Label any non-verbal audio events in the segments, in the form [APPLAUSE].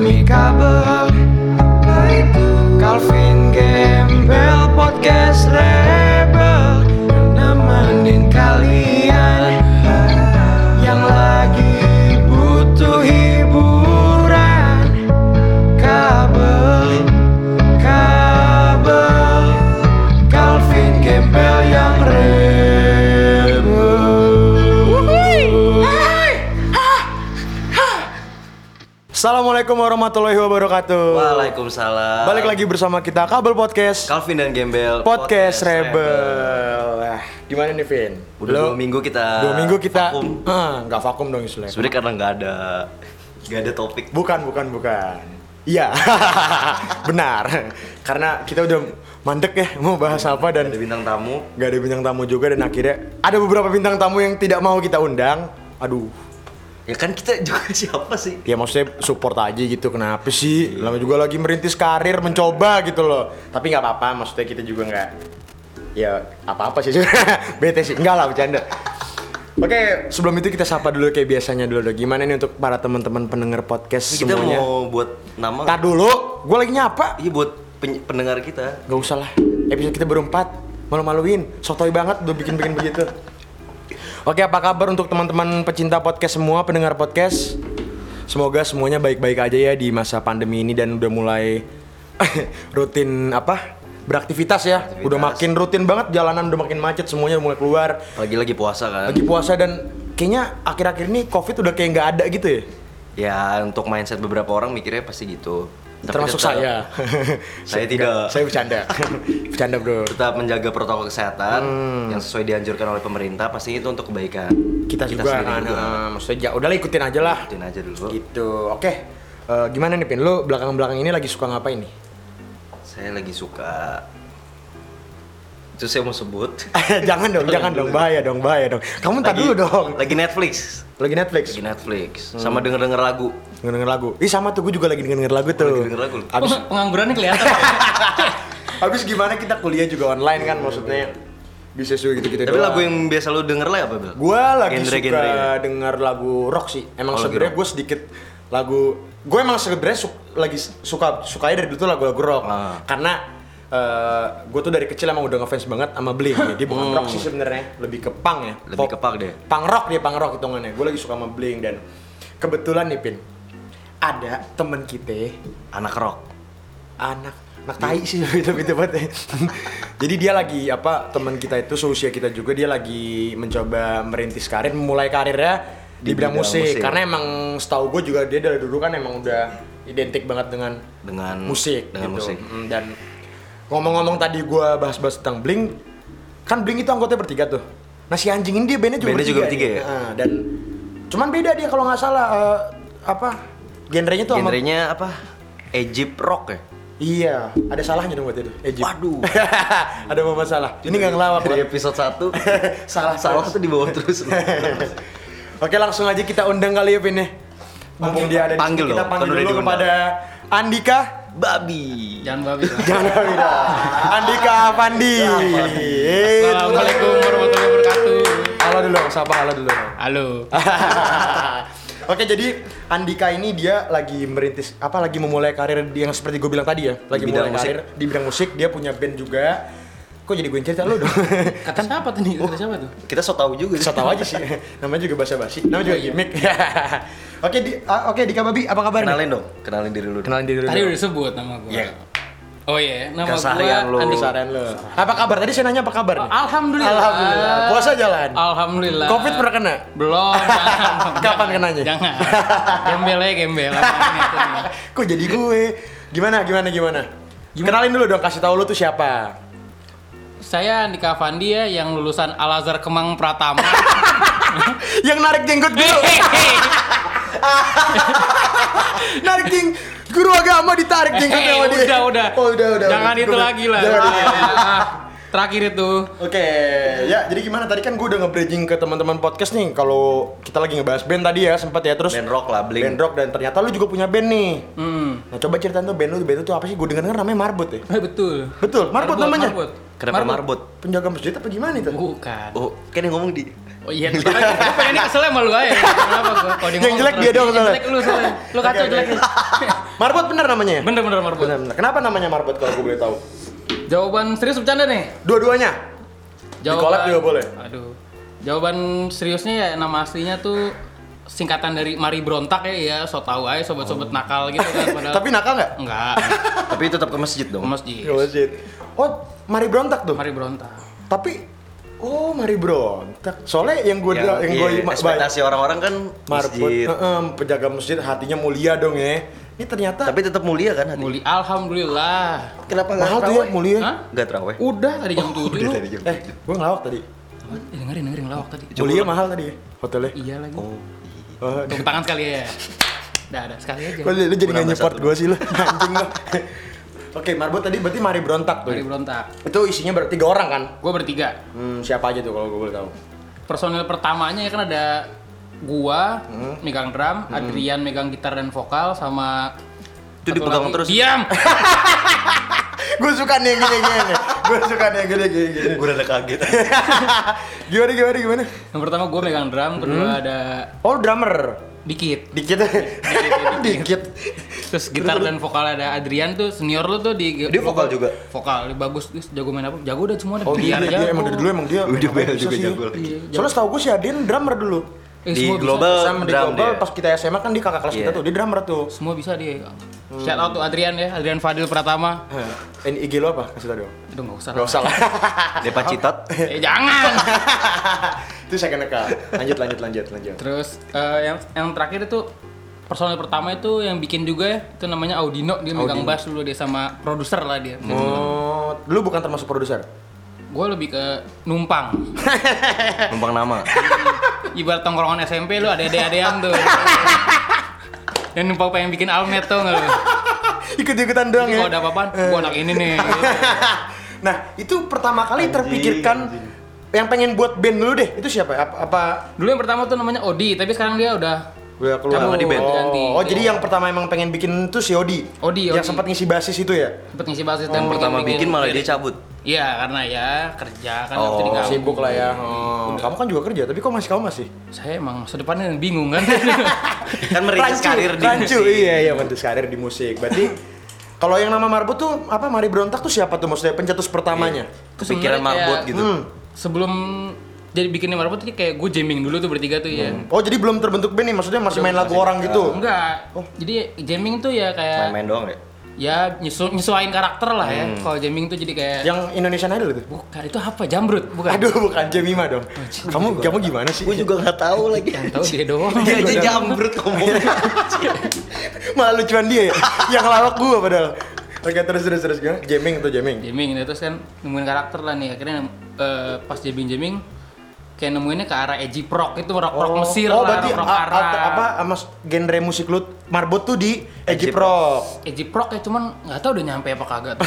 amiga. Assalamualaikum warahmatullahi wabarakatuh Waalaikumsalam. Balik lagi bersama kita Kabel Podcast Calvin dan Gembel. Podcast, Rebel. Nah, gimana nih Vin? Udah Lo- dua minggu kita. Dua minggu kita vakum. Ah, nggak vakum dong istilahnya. Sebenarnya karena nggak ada nggak ada topik. Bukan, bukan, bukan. Iya, [LAUGHS] benar. Karena kita udah mandek ya mau bahas apa dan Ada bintang tamu. nggak ada bintang tamu juga dan akhirnya ada beberapa bintang tamu yang tidak mau kita undang. Aduh, Ya kan kita [LAUGHS] juga siapa sih? ya maksudnya support aja gitu. Kenapa sih? Lama juga lagi merintis karir, mencoba gitu loh. Tapi nggak apa-apa, maksudnya kita juga nggak ya apa-apa sih [LAUGHS] bete sih enggak lah bercanda Oke, sebelum itu kita sapa dulu kayak biasanya dulu dong. Gimana nih untuk para teman-teman pendengar podcast Kita semuanya? mau buat nama. Tar dulu, gue lagi nyapa. Iya buat pen- pendengar kita. Gak usah lah, episode kita berempat Malu-maluin, sotoy banget udah bikin-bikin begitu Oke, apa kabar untuk teman-teman pecinta podcast semua, pendengar podcast? Semoga semuanya baik-baik aja ya di masa pandemi ini dan udah mulai [LAUGHS] rutin apa beraktivitas ya. Udah makin rutin banget jalanan udah makin macet semuanya udah mulai keluar. Lagi lagi puasa kan. lagi puasa dan kayaknya akhir-akhir ini covid udah kayak nggak ada gitu ya? Ya untuk mindset beberapa orang mikirnya pasti gitu. Tapi termasuk tetap- saya. [LAUGHS] Saya tidak. saya bercanda. [LAUGHS] Bercanda bro. Tetap menjaga protokol kesehatan Hmm. yang sesuai dianjurkan oleh pemerintah pasti itu untuk kebaikan kita, juga sendiri kan juga. eh, maksudnya ya udahlah ikutin aja lah. Ikutin aja dulu. gitu. Oke Eh, gimana nih pin? Lu belakang belakang ini lagi suka ngapain nih? Saya lagi suka itu saya mau sebut. [LAUGHS] jangan dong jangan dong bahaya dong bahaya dong kamu ntar dulu dong Lagi Netflix. lagi Netflix Lagi Netflix. Hmm. Sama denger-denger lagu. denger denger lagu ih sama tuh gue juga lagi denger denger lagu tuh lagi denger lagu. abis penganggurannya kelihatan [LAUGHS] abis gimana kita kuliah juga online kan maksudnya bisa suka gitu gitu Tapi lagu yang biasa lu denger lah apa, Bel? gue lagi Genre-genre suka ya? denger lagu rock sih emang Oh, sebenarnya rock. gue sedikit lagu gue emang sebenarnya su- lagi suka sukanya dari dulu tuh lagu-lagu rock Ah. karena gue tuh dari kecil emang udah ngefans banget sama Blink ya. dia bukan rock sih sebenarnya lebih ke punk ya Hmm. Lebih ke punk deh. punk rock dia punk rock hitungannya gue lagi suka sama Blink dan kebetulan nih pin ada temen kita Anak rock. anak anak tai sih itu itu banget ya. jadi dia lagi apa teman kita itu seusia kita juga dia lagi mencoba merintis karir memulai karirnya di, Di bidang, bidang musik. musik. karena emang setahu gue juga dia dari dulu kan emang udah identik banget dengan Dengan musik dengan gitu. musik. Mm, dan ngomong-ngomong tadi gue bahas-bahas tentang Blink kan Blink itu anggotanya bertiga tuh nah si anjing ini dia bandnya juga Bandnya bertiga, juga bertiga ya? Nah, dan cuman beda dia kalau nggak salah eh, apa genrenya tuh sama Genrenya apa? Egypt rock ya? Iya, ada salahnya dong buat itu. Egypt. Waduh. [LAUGHS] ada apa masalah? Ini nggak ngelawak Dari episode 1 [LAUGHS] Salah salah tuh di bawah terus. [LAUGHS] Oke, langsung aja kita undang kali ya, Vin ya. Mumpung dia ada di Panggil sini, kita panggil kan dulu kepada Andika. Babi. jangan babi Jangan Wira. Andika Pandi. Assalamualaikum warahmatullahi wabarakatuh Halo dulu, sapa halo dulu. halo [LAUGHS] Oke, jadi Andika ini dia lagi merintis apa lagi memulai karir yang seperti gue bilang tadi ya, lagi Di bidang mulai musik. karir di bidang musik, dia punya band juga. Kok jadi gue yang cerita lu dong? [LAUGHS] kata siapa tadi kata siapa tuh Kita so tahu juga. Bisa tahu aja sih. [LAUGHS] Namanya juga bahasa basi. Namanya juga gimmick. [LAUGHS] oke, di, ah, oke Dika Babi, apa kabar? nih? Kenalin dong, kenalin diri lu. dong. Kenalin diri dulu. tadi udah disebut nama gue Iya. oh iya nama lu. Andi Keseharian lo. Apa kabar? Tadi saya nanya apa kabar nih? alhamdulillah Alhamdulillah. Puasa jalan. alhamdulillah Covid pernah kena? belum Kapan kenanya? jangan gembel aja gembel. Kok jadi gue? Gimana gimana gimana? Kenalin dulu dong, kasih tahu lu tuh siapa. Saya Andika Fandi ya yang lulusan Al Azhar Kemang Pratama [LAUGHS] Yang narik jenggot guru. [LAUGHS] narik jeng guru agama ditarik jenggotnya sama Eh, dia. udah udah Oh, udah udah. jangan udah. itu lagi lah Jangan. Terakhir itu Oke, ya jadi gimana tadi kan gue udah nge-bridging ke teman-teman podcast nih kalau kita lagi ngebahas band tadi ya sempat ya terus Band rock lah, Blink. Band rock dan ternyata lu juga punya band nih. hmm Nah coba ceritain tuh band lu, band lu tuh apa sih? Gue denger namanya Marbot ya. eh, betul Betul, Marbot, namanya. Marbot. Kenapa marbot? Penjaga masjid apa gimana itu? bukan Oh, kan yang ngomong di Oh iya, gue pengen ini keselnya sama lu aja. Kenapa gua? Kalau dia Yang ngomong jelek dia doang yang soalnya. Jelek lu soalnya. Lu kacau jelek. Marbot bener namanya ya? Bener bener marbot. Bener, bener. Kenapa namanya Marbot kalau gue boleh tahu? Jawaban serius bercanda nih. Dua-duanya. collab juga boleh. Aduh. Jawaban seriusnya ya nama aslinya tuh singkatan dari Mari Brontak ya, ya so tau aja sobat-sobat nakal gitu kan [LAUGHS] padahal. Oh. Tapi nakal nggak? enggak. [LAUGHS] Tapi tetap ke masjid dong. Ke masjid. Ke masjid. Oh, Mari Berontak tuh. Mari Brontak. Tapi oh Mari Berontak. Soalnya yang gue Ya, yang iya, gue ekspektasi orang-orang kan Marbot, masjid. Heeh, penjaga masjid hatinya mulia dong ya. Ini ternyata Tapi tetap mulia kan hati. Muli Alhamdulillah. Kenapa nggak mahal tuh ya mulia. Hah? Nggak terawih. Udah tadi jam 7 lu. tadi jam Eh, gue ngelawak tadi. Eh, dengerin dengerin lawak tadi. Mulia mahal tadi ya hotelnya. Iya lagi. Oh. Oh, Tepuk tangan sekali ya. Dah, dah sekali aja. Kok lu, lu jadi nggak Nambah nyeport gue sih lu [LAUGHS] anjing lu. Oke, Marbot tadi berarti Mari Berontak tuh. Mari Brontak. Itu isinya bertiga tiga orang kan? Gue bertiga. Hmm, siapa aja tuh kalau gue boleh tahu? Personil pertamanya ya kan ada gua megang drum, Adrian megang gitar dan vokal sama Itu dipegang lagi- terus? Diam. [LAUGHS] gue suka nih yang gini-gini. gue suka nih yang gini-gini. Gue udah kaget. [LAUGHS] gimana gimana gimana? Yang pertama gua megang drum, kedua ada Oh, drummer. dikit. Dikit. Dikit. [LAUGHS] Terus gitar dan vokal ada Adrian tuh senior lu tuh di Dia vokal juga? Vokal, dia bagus, dia jago main apa? Jago udah semua ada Oh dia, biar dia, dia emang dari dulu emang dia Udah bisa juga jago lagi. Iya, Soalnya setahu gue si Adin drummer dulu. Eh, Di semua bisa. global Sama di global dia. pas kita SMA kan di kakak kelas Iya. kita tuh dia drummer tuh. Semua bisa dia. Shout out tuh Adrian ya, Adrian Fadil Pratama. Hah, Ini IG lo apa? Kasih tau dong. Itu enggak usah. Gak usah lah. [LAUGHS] Depa Citot. Eh jangan. [LAUGHS] itu saya kena Lanjut lanjut lanjut lanjut. Terus eh, yang yang terakhir itu personil pertama itu yang bikin juga ya, itu namanya Audino, dia megang bass dulu dia sama produser lah dia. Oh, lu bukan termasuk produser? Gue lebih ke numpang. [LAUGHS] Numpang nama. Ibarat tongkrongan SMP lu ada ade-adean tuh. yang numpang pengen bikin almet tuh nggak lu? Ikut-ikutan doang Jadi ya. kalau ada apa-apaan, gua anak ini nih. [LAUGHS] nah, itu pertama kali terpikirkan yang pengen buat band dulu deh. Itu siapa? Apa, apa Dulu yang pertama tuh namanya Odi, tapi sekarang dia udah Udah keluar Cabut, di band. ganti. Oh, oh jadi yang pertama emang pengen bikin tuh si Odi. Odi, Yang Odi. sempat ngisi basis itu ya? sempet ngisi basis Yang pertama bikin malah dia cabut. Iya, karena ya kerja kan Oh, nggak Sibuk lah ya. Oh, kamu kan juga kerja, tapi kok masih kamu masih? Saya emang masa depannya bingung kan. [LAUGHS] Kan merintis karir di rancu, musik. iya iya merintis karir di musik. Berarti kalau yang nama Marbot tuh apa Mari Berontak tuh siapa tuh maksudnya pencetus pertamanya? Kepikiran sebenarnya marbot gitu. Hmm. Sebelum jadi bikinnya marbot tuh kayak gue jamming dulu tuh bertiga tuh ya. Oh jadi belum terbentuk band nih, maksudnya masih main lagu orang gitu? Enggak. Jadi jamming tuh ya kayak Main-main doang ya. Ya nyesu nyesuaiin karakter lah ya. Kalau jamming tuh jadi kayak Yang Indonesian Idol itu? bukan itu apa? Jambrut, bukan. Aduh bukan Jemima dong. Kamu kamu gimana sih? Gue juga nggak tahu lagi. Yang tahu dia doang. Dia aja jambrut ngomong. [LAUGHS] Malah lucuan dia ya. yang lawak gua padahal. Oke terus terus terus gimana? Jamming tuh jamming. jamming itu terus kan nemuin karakter lah nih. Akhirnya eh, pas jamming jamming kayak nemuinnya ke arah edgy prog itu rock rock Mesir oh, lah, berarti rock rock a- Arab. a- apa mas genre musik lu marbot tuh di edgy prog. Edgy prog ya cuman nggak tahu udah nyampe apa kagak tuh.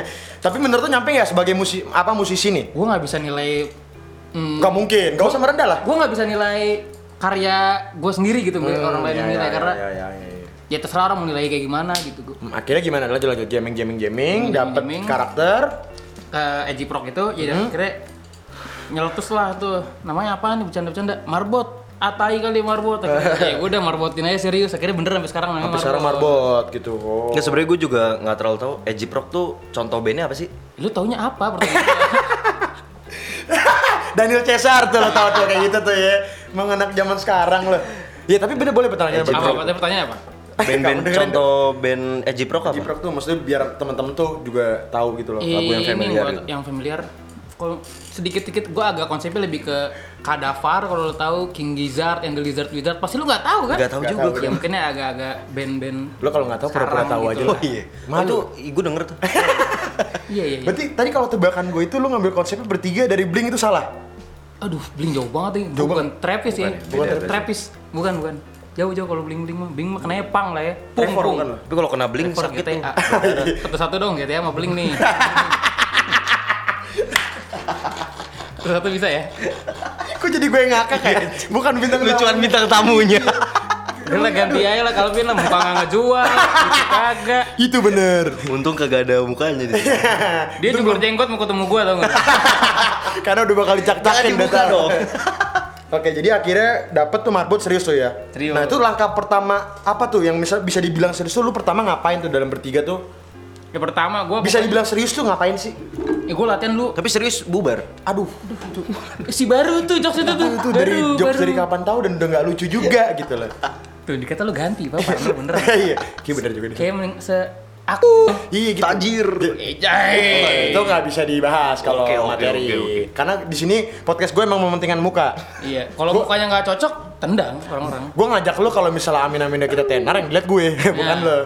[LAUGHS] Tapi menurut lu nyampe nggak sebagai musik apa musisi nih? gue nggak bisa nilai hmm, Gak mungkin, gak usah merendah lah. gue nggak bisa nilai karya gue sendiri gitu orang lain yang iya, nilai iya, karena iya, iya, iya. ya terserah orang mau nilai kayak gimana gitu Hmm, Akhirnya gimana? Lanjut lanjut jamming jamming jamming, Jamming, dapat jamming. karakter. ke edgy prog itu ya akhirnya nyeletus lah tuh namanya apa nih bercanda-bercanda marbot atai kali marbot [LAUGHS] ya gue udah marbotin aja serius akhirnya bener sampai sekarang namanya Sampai sekarang marbot gitu. Oh. Nggak sebenarnya gue juga nggak terlalu tahu. Edgy Prog tuh contoh bandnya apa sih? lu taunya apa [LAUGHS] Daniel Cesar tuh lo tau tuh kayak gitu tuh ya. Mengenak zaman sekarang lo. Ya tapi bener boleh pertanyaan Edgy apa, apa pertanyaan apa Band-band contoh band Edgy Prog apa? Edgy prog tuh maksudnya biar teman-teman tuh juga tahu gitu loh. Lagu yang Ini familiar buat gitu. yang familiar kalau sedikit-sedikit gue agak konsepnya lebih ke Kadavar kalau lo tahu King Gizzard, Angel Lizard Wizard pasti lu nggak tahu kan? Nggak tahu Nggak juga. tahu. Ya mungkinnya agak-agak band-band Lo kalau nggak tahu pura-pura tahu aja gitu. lah. Oh iya. Malu. Oh, itu gue denger tuh. [LAUGHS] Iya iya. iya. Berarti tadi kalau tebakan gue itu lo ngambil konsepnya bertiga dari Blink itu salah. Aduh, bling jauh banget nih. Jauh bukan Travis ya. Bukan, Bukan beda, Travis. Bukan, bukan. Jauh-jauh kalau bling bling mah. Bling mah kenanya pang lah ya. Pung pung. bukan lo? Tapi kalau kena bling sakit tuh. GTA. [LAUGHS] Satu-satu dong GTA sama bling nih. [LAUGHS] Satu-satu bisa ya? Kok jadi gue yang ngakak ya? Bukan bintang Lucuan tamu. bintang tamunya. Udah lah ganti aja lah Calvin lah. Muka nggak ngejual. gitu kagak. Itu bener. Untung kagak ada mukanya di sini. [LAUGHS] Dia juga jenggot mau ketemu gua tau nggak? [LAUGHS] Karena udah bakal dicak-cakin data. dong. [LAUGHS] Oke, jadi akhirnya dapet tuh marbot serius tuh ya. Serius. Nah, itu langkah pertama apa tuh yang bisa bisa dibilang serius tuh lu pertama ngapain tuh dalam bertiga tuh? Ya pertama gue Bisa dibilang serius tuh ngapain sih? Ya gue latihan dulu. Tapi serius bubar. Aduh, Si baru tuh jokes itu tuh. itu dari Baru, jokes baru. dari kapan tahu dan udah nggak lucu juga gitu loh. Tuh dikata lu ganti, Pak. Bener bener. [LAUGHS] Iya, kayak bener juga nih. Kayak mending se aku. Iya gitu. Tajir. Eh, jai. itu nggak bisa dibahas kalau Oke, oke, materi. oke, oke. Karena di sini podcast gue emang mementingkan muka. Iya, kalau mukanya nggak cocok, tendang orang-orang. Gue ngajak lu kalau misalnya amin amin kita tenar yang dilihat gue, [LAUGHS] bukan Nah. lo.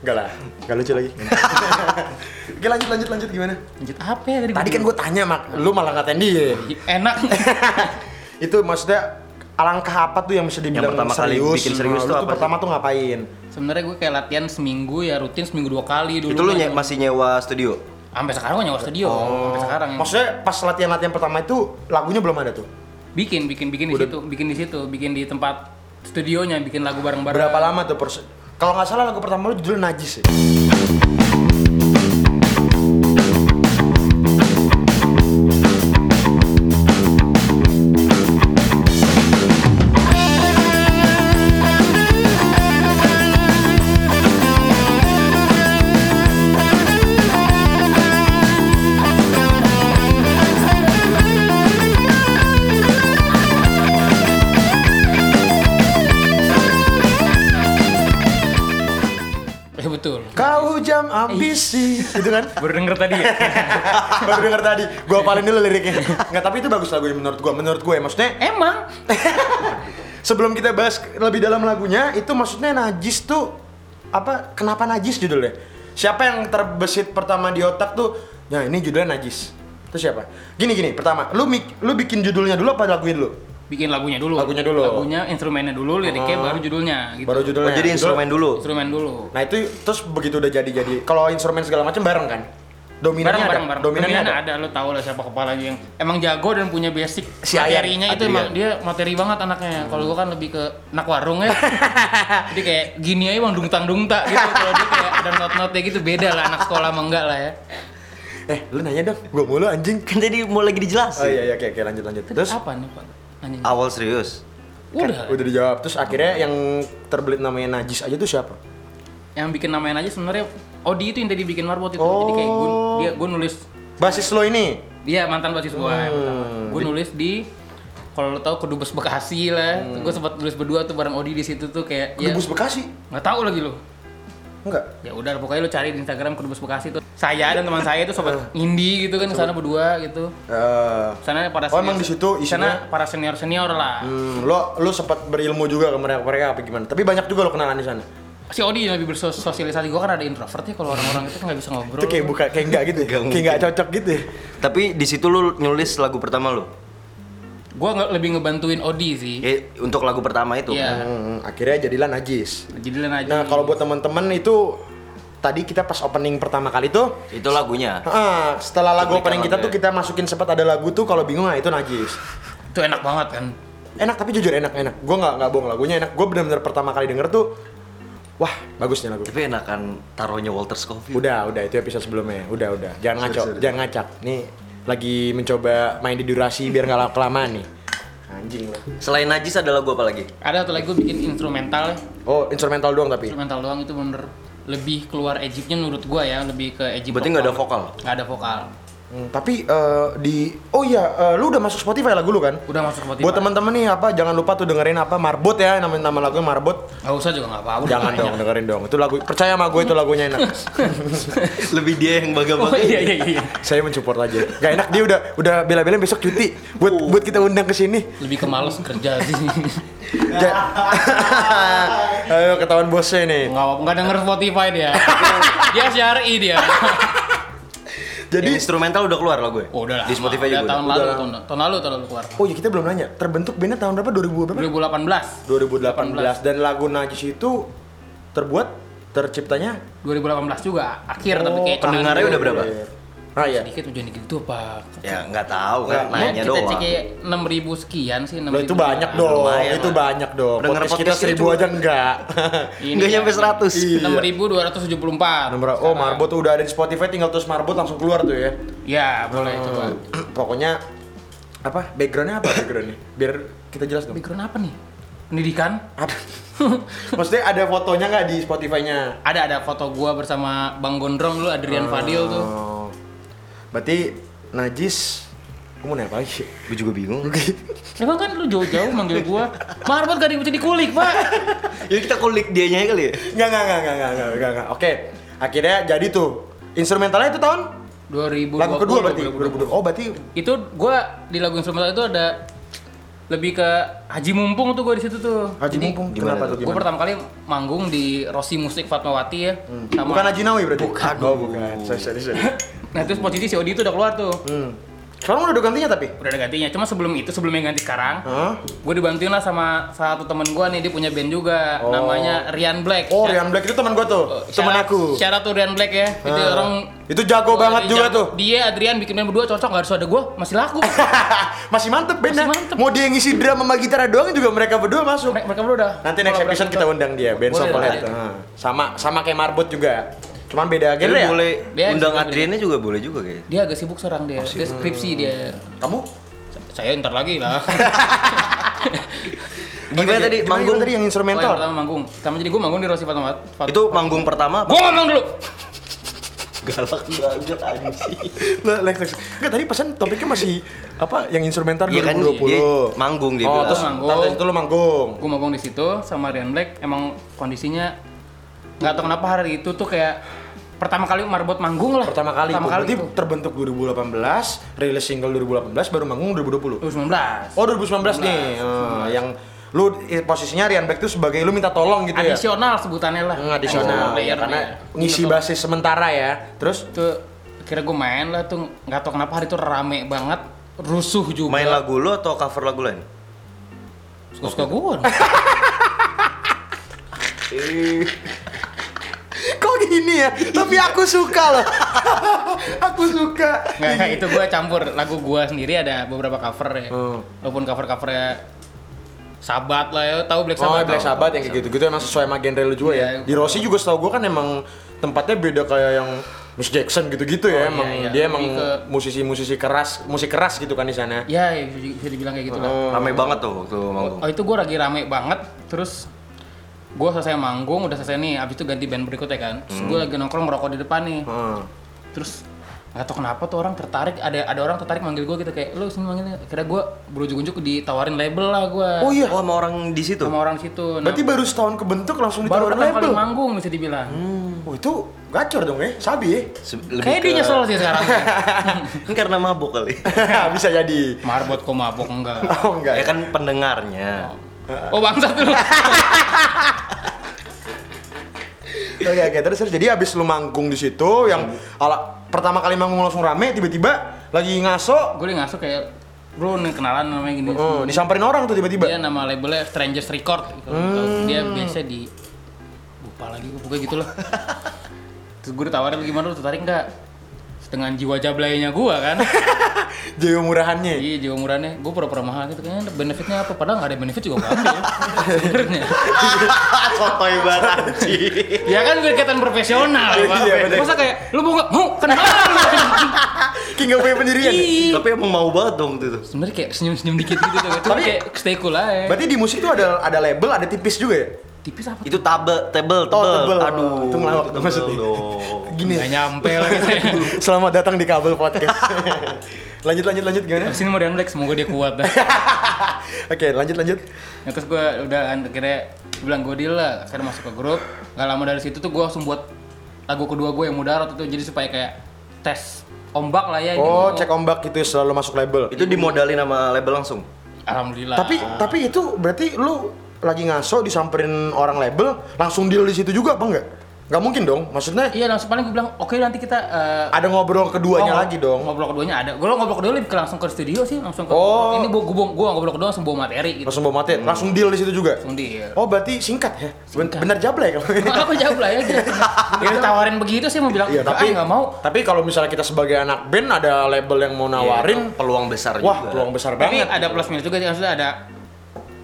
Enggak lah, enggak lucu lagi. [LAUGHS] Oke lanjut lanjut lanjut gimana? Lanjut apa ya tadi? Tadi kan gue tanya mak, lu malah ngatain dia. enak. [LAUGHS] itu maksudnya alangkah apa tuh yang bisa dibilang pertama kali serius? bikin serius tuh apa sih? pertama tuh ngapain? Sebenarnya gue kayak latihan seminggu ya rutin seminggu dua kali dulu. Itu lu kan. nye- masih nyewa studio? Sampai sekarang gue nyewa studio. Sampai sekarang. Oh. Maksudnya pas latihan-latihan pertama itu lagunya belum ada tuh. bikin bikin bikin di situ, bikin di situ, bikin di tempat studionya, bikin lagu bareng-bareng. Berapa lama tuh proses? Kalau nggak salah lagu pertama lu judulnya Najis ya? Ambisi, gitu kan? [LAUGHS] Baru denger tadi ya. [LAUGHS] Baru denger tadi, gua apalin dulu liriknya. Nggak, tapi itu bagus lagunya menurut gua. Menurut gue, maksudnya Emang [LAUGHS] sebelum kita bahas lebih dalam lagunya, itu maksudnya najis tuh apa? Kenapa najis judulnya? Siapa yang terbesit pertama di otak tuh? Ya ini judulnya najis. Itu siapa? Gini gini, pertama, lu mik- lu bikin judulnya dulu apa lagunya dulu? Bikin lagunya dulu. Lagunya dulu. Lagunya, instrumennya dulu, liriknya Oh. baru judulnya gitu. Baru judulnya. Oh, jadi instrumen dulu. Instrumen dulu. Nah itu terus begitu udah jadi jadi. Kalau instrumen segala macam bareng kan? Dominannya bareng ada. bareng bareng Dominannya Dominannya ada. ada. lo tau lah siapa kepalanya yang emang jago dan punya basic Si Ayan, materinya itu Adrian. emang dia materi banget anaknya kalau gua kan lebih ke anak warung ya [LAUGHS] jadi kayak gini aja bang dungtang dungta gitu kalau dia kayak ada not-notnya gitu beda lah anak sekolah mah enggak lah ya Eh, lu nanya dong. Gua mulu anjing. Kan tadi mau lagi dijelasin. Oh iya iya oke oke lanjut lanjut. Terus apa nih pak nanya Awal serius. udah udah dijawab. Terus akhirnya yang terbelit namanya Najis aja tuh siapa? yang bikin namanya aja sebenarnya Odi itu yang tadi bikin marbot itu jadi kayak gue Oh. dia gue nulis Basis lo ini. dia mantan basis pertama. Hmm. Gue nulis di kalau lo tau kedubes Bekasi lah, Hmm. gue sempat nulis berdua tuh bareng Odi di situ tuh kayak ya Kedubes Bekasi? nggak tahu lagi lo. Enggak. Ya udah pokoknya lo cari di Instagram kedubes Bekasi tuh. Saya dan teman saya itu sobat [LAUGHS] indie gitu kan ke sana berdua gitu. Eh, Sana para Oh, emang di situ di isinya- sana para senior senior lah. hmm, lo lo sempat berilmu juga ke mereka mereka apa gimana? Tapi banyak juga lo kenalan di sana. Si Odi yang lebih bersosialisasi gue kan ada introvert ya kalau orang-orang itu kan nggak bisa ngobrol. Itu kayak buka kayak enggak gitu. ya? Nggak kayak enggak cocok gitu. ya? Tapi di situ lu nulis lagu pertama lu. Gue nggak lebih ngebantuin Odi sih. Ya, untuk lagu pertama itu. Iya. Hmm, akhirnya jadilah Najis. Jadi lah aja. Nah, kalau buat teman-teman itu tadi kita pas opening pertama kali tuh Itu lagunya. Ah, setelah lagu Cuplikan opening kita lagu tuh ya. kita masukin sempat ada lagu tuh kalau bingung nah itu najis. itu enak banget kan. Enak tapi jujur enak enak. Gue nggak nggak bohong lagunya enak. Gue bener-bener pertama kali denger tuh, wah bagusnya lagu. Tapi enakan taruhnya Walter Scofield. Udah udah itu episode sebelumnya. Udah udah. Jangan ngaco, sorry. jangan ngacak. Nih lagi mencoba main di durasi biar nggak lama kelamaan nih. Anjing lo. Selain Najis ada lagu apa lagi? Ada satu lagi gue bikin instrumental Oh instrumental doang tapi. instrumental doang itu bener lebih keluar Egyptnya menurut gua ya lebih ke Egypt Berarti nggak ada vokal? nggak ada vokal Hmm, tapi eh, di oh iya eh, lu udah masuk Spotify lagu lu kan? udah masuk Spotify Buat teman-teman nih apa jangan lupa tuh dengerin apa Marbot ya nama nama lagunya Marbot. nggak usah juga nggak apa-apa Jangan dong dengerin dong. Itu lagu percaya sama gue itu lagunya enak. [LAUGHS] Lebih dia yang oh baga-baga. iya iya iya Saya mensupport aja. Gak enak dia udah udah bela-belain besok cuti buat Oh. buat kita undang ke sini. lebih ke males kerja sih [LAUGHS] [LAUGHS] Ayo ketahuan bosnya nih. nggak nggak denger Spotify dia dia syari dia Jadi Yang instrumental udah keluar lagu ya? oh, udah lah Di Spotify udah juga. tahun udah? lalu Udah. tahun, tahun lalu tahun lalu keluar oh ya kita belum nanya. Terbentuk bandnya tahun berapa? 2000 berapa? 2018 2018 dan lagu Najis itu terbuat terciptanya 2018 juga akhir tapi kayak pendengarnya cuman udah berapa? Ah ya. sedikit tujuan gitu apa Ya nggak tahu kan, Nggak, nanya kita doang. cek kayak 6000 sekian sih 6000 Loh, itu banyak dong. lumayan itu lah. banyak dong. Pendengar Podcast kita seribu aja enggak. [LAUGHS] Ini Nggak ya. nyampe 100. Iya. 6274 Nomor oh Marbot tuh udah ada di Spotify tinggal terus Marbot langsung keluar tuh ya. ya boleh coba [CLEARS THROAT] Pokoknya apa backgroundnya apa backgroundnya biar kita jelas dong. Background apa nih? Pendidikan? Ada. [LAUGHS] Maksudnya ada fotonya nggak di Spotify-nya? Ada ada foto gua bersama Bang Gondrong dulu Adrian Fadil tuh. Berarti Najis Kamu mau nanya apa lagi? Gue juga bingung. [LAUGHS] Emang kan lu jauh-jauh manggil gua. Marbot gak ada yang bisa dikulik, Pak. ya kita kulik dianya kali ya. Nggak, nggak, nggak, nggak, nggak, nggak, nggak, nggak. Oke, akhirnya jadi tuh Instrumentalnya itu tahun? 2020. Lagu kedua berarti? 2020. 2020. Oh berarti Itu gua di lagu instrumental itu ada lebih ke Haji Mumpung tuh gua di situ tuh. Haji Jadi, Mumpung gimana kenapa tuh? Gimana? pertama kali manggung di Rossi Musik Fatmawati ya. Sama Bukan Haji Nawi berarti? Bukan. Oh bukan, sorry, sorry, sorry. [LAUGHS] Nah, terus posisi si Odi itu udah keluar tuh. hmm. Sekarang udah ada gantinya tapi? Udah ada gantinya. Cuma sebelum itu, sebelum yang ganti sekarang, Hah? gue dibantuin lah sama satu temen gue nih, dia punya band juga, Oh. namanya Rian Black. Oh, Rian Black itu teman gua tuh, Oh, teman aku. Syarat tuh Rian Black ya. Itu Ah. orang Itu jago banget dia juga jago. tuh. Dia Adrian bikin band berdua cocok, gak harus ada gue, masih laku. [LAUGHS] Masih mantep bandnya. Masih mantep. Mau dia ngisi drum sama gitar doang juga mereka berdua masuk. mereka, mereka berdua udah. Nanti next episode kita undang dia, band boleh. Nah, Sama sama kayak Marbot juga. Cuman beda genre ya. boleh Dia undang juga Adriannya juga boleh juga kayaknya. Dia agak sibuk sekarang dia. Dia skripsi dia. Kamu? Saya ntar lagi lah. [LAUGHS] Gimana tadi Gimana manggung? tadi yang Oh, yang instrumental? pertama manggung. Pertama jadi gue manggung di Rossi Fatmawati. Itu manggung pertama apa? Gue ngomong dulu. [LAUGHS] Galak banget anjing. Lex, Lex. Enggak tadi pesan topiknya masih apa yang instrumental Iya kan 2020. dia manggung dia oh, bilang. terus Manggung. tahun itu lu manggung. gue manggung di situ sama Rian Black emang kondisinya nggak tahu kenapa hari itu tuh kayak pertama kali marbot manggung lah. Pertama kali, pertama kali berarti tuh terbentuk 2018, rilis single 2018, baru manggung 2020. 2019 Oh 2019 nih, Eh, yang lu eh, posisinya Rian Black tuh sebagai lu minta tolong gitu ya? adisional sebutannya lah. Hmm, adisional, Oh, ya, karena dia. ngisi basis sementara ya. Terus? Tuh kira gue main lah tuh. Nggak tahu kenapa hari itu rame banget. Rusuh juga. Main lagu lu atau cover lagu lain? suka suka gue [LAUGHS] gini ya? Tapi aku suka loh. [LAUGHS] aku suka. nggak nggak, itu gue campur lagu gue sendiri ada beberapa cover ya Hmm. walaupun cover covernya Sabat lah ya tahu Black Oh, Sabbath Black tau? Sabbath yang kayak gitu-gitu emang sesuai sama genre lu juga ya. Iya. Di Rossi juga setahu gua kan emang tempatnya beda kayak yang Miss Jackson gitu-gitu ya. Oh, emang iya, iya. dia emang Lebih ke- musisi-musisi keras, musik keras gitu kan di sana. ya ya, bisa dibilang kayak gitu lah Oh. Rame banget tuh waktu manggung. Oh itu gue lagi rame banget, terus gue selesai manggung, udah selesai nih, abis itu ganti band berikutnya kan. Terus gue lagi nongkrong ngerokok di depan nih, Hmm. terus nggak tau kenapa tuh orang tertarik, ada ada orang tertarik manggil gue gitu kayak, lu sini manggilnya. Kira gue berujung-ujung ditawarin label lah gue. Oh iya. Oh sama orang di situ. Sama orang situ. Nah, Berarti baru setahun kebentuk langsung baru ditawarin kali label. manggung bisa dibilang. Oh itu gacor dong ya, sabi ya. Se- Kayak dia ke- nyesel sih sekarang. [LAUGHS] Ini karena mabuk kali. [LAUGHS] Bisa jadi. Marbot kok mabok enggak. Oh enggak. ya kan pendengarnya. Oh bangsat lu. [LAUGHS] Oke oke terus terus jadi abis lu manggung di situ yang ala pertama kali manggung langsung rame tiba-tiba lagi ngaso gue udah ngasuk kayak bro nih kenalan namanya gini. oh, disamperin orang tuh tiba-tiba. Dia nama labelnya Strangers Record gitu. Dia biasa di lupa lagi gue pokoknya gitu lah. [LAUGHS] Terus gue ditawarin "Lu gimana lu tertarik nggak? Dengan jiwa jablainya gue kan. [LAUGHS] Jiwa murahannya. iya jiwa murahnya. Gue pura-pura mahal gitu kayaknya benefitnya apa? Padahal nggak ada benefit juga gue ambil. Sebenarnya. [LAUGHS] Sotoy banget ya kan gue kelihatan profesional Iya, iya. Masa kayak lu mau nggak? Mau kenalan. [LAUGHS] King gak punya pendirian. ya? Iya. Tapi emang mau banget dong itu. Sebenarnya kayak senyum-senyum dikit gitu tuh. Tapi- kayak stay cool aja. Berarti di musik tuh ada ada label, ada tipis juga ya? Tipis apa? Itu tabe, tebel, Oh, tebel. tebel. Aduh. Itu ngelawak tebel maksudnya. Gini. Nggak nyampe lagi saya. [LAUGHS] Selamat datang di Kabel Podcast. [LAUGHS] lanjut lanjut lanjut gimana? Abis ini mau Black, semoga dia kuat dah. [LAUGHS] Oke, lanjut lanjut. Nah, terus gue udah kan akhirnya bilang gue deal lah, akhirnya masuk ke grup. Gak lama dari situ tuh gue langsung buat lagu kedua gue yang mudarat itu jadi supaya kayak tes ombak lah ya. Oh, gitu. cek ombak gitu selalu masuk label. Itu dimodalin sama label langsung. Alhamdulillah. Tapi tapi itu berarti lu lagi ngaso disamperin orang label, langsung deal di situ juga apa enggak? Nggak mungkin dong. Maksudnya iya langsung paling gue bilang oke nanti kita eh, ada ngobrol keduanya oh, lagi dong. Ngobrol keduanya ada. Gue ngobrol kedua lebih ke langsung ke studio sih, langsung ke. Oh. Ini gue gue gue ngobrol kedua langsung bawa materi gitu. Langsung bawa materi, langsung deal di situ juga. Langsung deal. Oh, berarti singkat ya? Ben- Bener jablay kalau [LAUGHS] Apa jawab lah ya gitu. Ya [LAUGHS] tawarin begitu sih mau bilang Iya, "Enggak, tapi ah, nggak mau. Tapi kalau misalnya kita sebagai anak band ada label yang mau nawarin, peluang besar wah, juga. peluang besar Tapi banget. ada plus minus juga sih maksudnya ada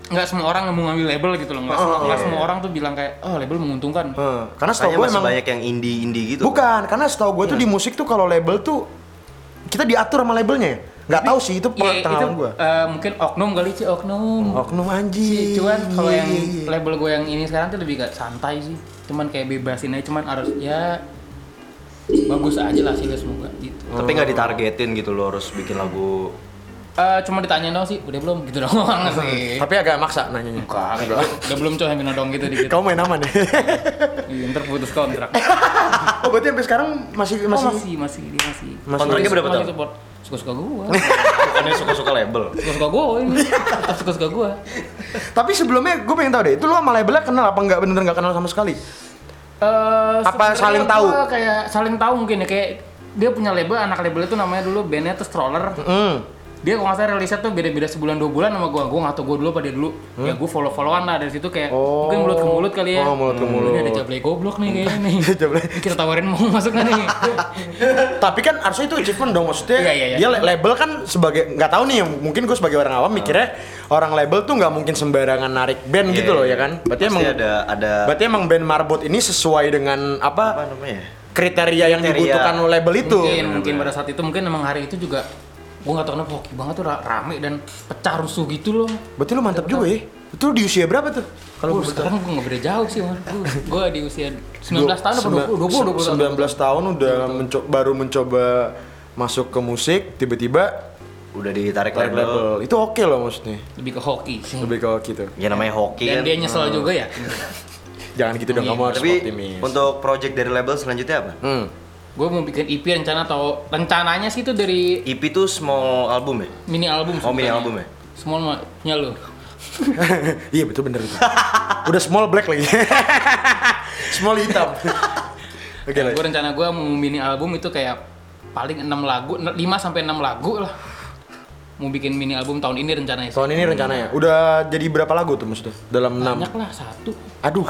nggak semua orang mau ngambil label gitu loh nggak semua, nggak semua orang tuh bilang kayak oh label menguntungkan Hmm, Karena setahu gue emang banyak yang indie-indie gitu. bukan, karena setahu gue tuh di musik tuh kalau label tuh kita diatur sama labelnya. ya. Nggak tahu sih itu Iya, pengetahuan gue. eh, mungkin oknum kali sih oknum. Oknum Sih, anjing. cuman kalau yang Iya, iya. label gue yang ini sekarang tuh lebih gak santai sih. Cuman kayak bebasin aja, cuman harus ya bagus aja lah sih semoga gitu. Tapi nggak ditargetin gitu lo harus bikin lagu. Eh, cuma ditanya dong sih, udah belum gitu doang sih. [LAUGHS] Tapi agak maksa nanyanya. Enggak, udah belum coy yang dong gitu dikit. Kamu main aman ya? [LAUGHS] Iya, ntar putus kontrak. [LAUGHS] oh berarti sampai sekarang masih Oh, masih masih, masih, dia masih. Masih- Kontraknya berapa tahun? Suka-suka gua. Bukannya suka-suka label. Suka-suka gua ini. Tetap Suka-suka gua. Tapi sebelumnya gue pengen tahu deh, itu lu sama labelnya kenal apa nggak bener nggak kenal sama sekali? Eh, Apa saling tahu? gua Kayak saling tahu mungkin ya kayak dia punya label, anak label itu namanya dulu bandnya tuh Stroller. Hmm. Dia kalau nggak salah rilisnya tuh beda-beda sebulan dua bulan sama gua. Gua nggak tahu gua dulu apa dia dulu. Ya gua follow-followan lah dari situ kayak Oh. mungkin mulut ke mulut kali ya. Oh, mulut ke Hmm, mulut. Ini ada Jablay goblok nih kayaknya nih. [LAUGHS] Jablay. Kita tawarin mau masuk nggak nih? [LAUGHS] Tapi kan harusnya itu achievement dong maksudnya. Iya, iya, iya. Dia la- label kan sebagai nggak tahu nih, mungkin gue sebagai orang awam mikirnya orang label tuh nggak mungkin sembarangan narik band Iya, gitu loh iya. ya kan. Berarti Pasti emang ada ada berarti emang band Marbot ini sesuai dengan apa apa namanya? kriteria yang Kriteria. dibutuhkan label itu. mungkin mungkin pada saat itu mungkin emang hari itu juga gua nggak tahu kenapa hoki banget tuh ra- rame dan pecah rusuh gitu loh. Berarti lu mantap juga ya. Itu di usia berapa tuh? Kalau gue sekarang gue nggak beda jauh sih, [LAUGHS] gua di usia 19 tahun apa 20? 20, 20, 19 tahun udah menco- baru mencoba masuk ke musik, tiba-tiba Udah ditarik tarik label. label. Itu oke loh maksudnya. Lebih ke hoki sih. Lebih ke gitu. Ya namanya hoki Dan kan. dia nyesel juga ya. Jangan gitu dong, Iya. kamu harus Tapi optimis. untuk project dari label selanjutnya apa? Hmm. Gue mau bikin EP rencana atau rencananya sih itu dari EP tuh small album ya? mini album. Oh, mini album ya? Small mah punya lu. [LAUGHS] iya betul bener itu. Udah small black lagi. [LAUGHS] small hitam. [LAUGHS] Oke lah. Gue rencana gue mau mini album itu kayak paling 6 lagu, 5 sampai 6 lagu lah. Mau bikin mini album tahun ini rencananya. sih. Tahun ini rencananya udah jadi berapa lagu tuh maksudnya? Dalam enam. Banyak lah satu. Aduh.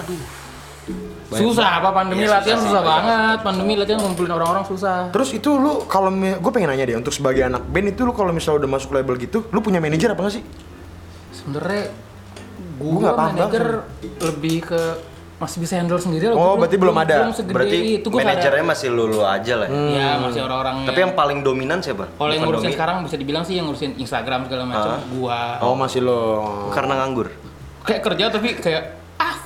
Susah apa pandemi Iya, latihan susah susah, banget. Pandemi latihan ngumpulin orang-orang susah. Terus itu lu kalau gue pengen nanya deh untuk sebagai anak band itu lu kalau misalnya udah masuk label gitu, lu punya manajer apa nggak sih? Sebenernya gue nggak paham manajer lebih ke masih bisa handle sendiri loh. Oh, Gua berarti belum ada. Belum segede Berarti itu gua manajernya sadar. masih lulu aja lah. ya. Ya masih orang-orang. Tapi yang paling dominan siapa? kalau yang ngurusin domi- sekarang bisa dibilang sih yang ngurusin Instagram segala macam Ah. gua. Oh masih lo. Karena nganggur. Kayak kerja tapi kayak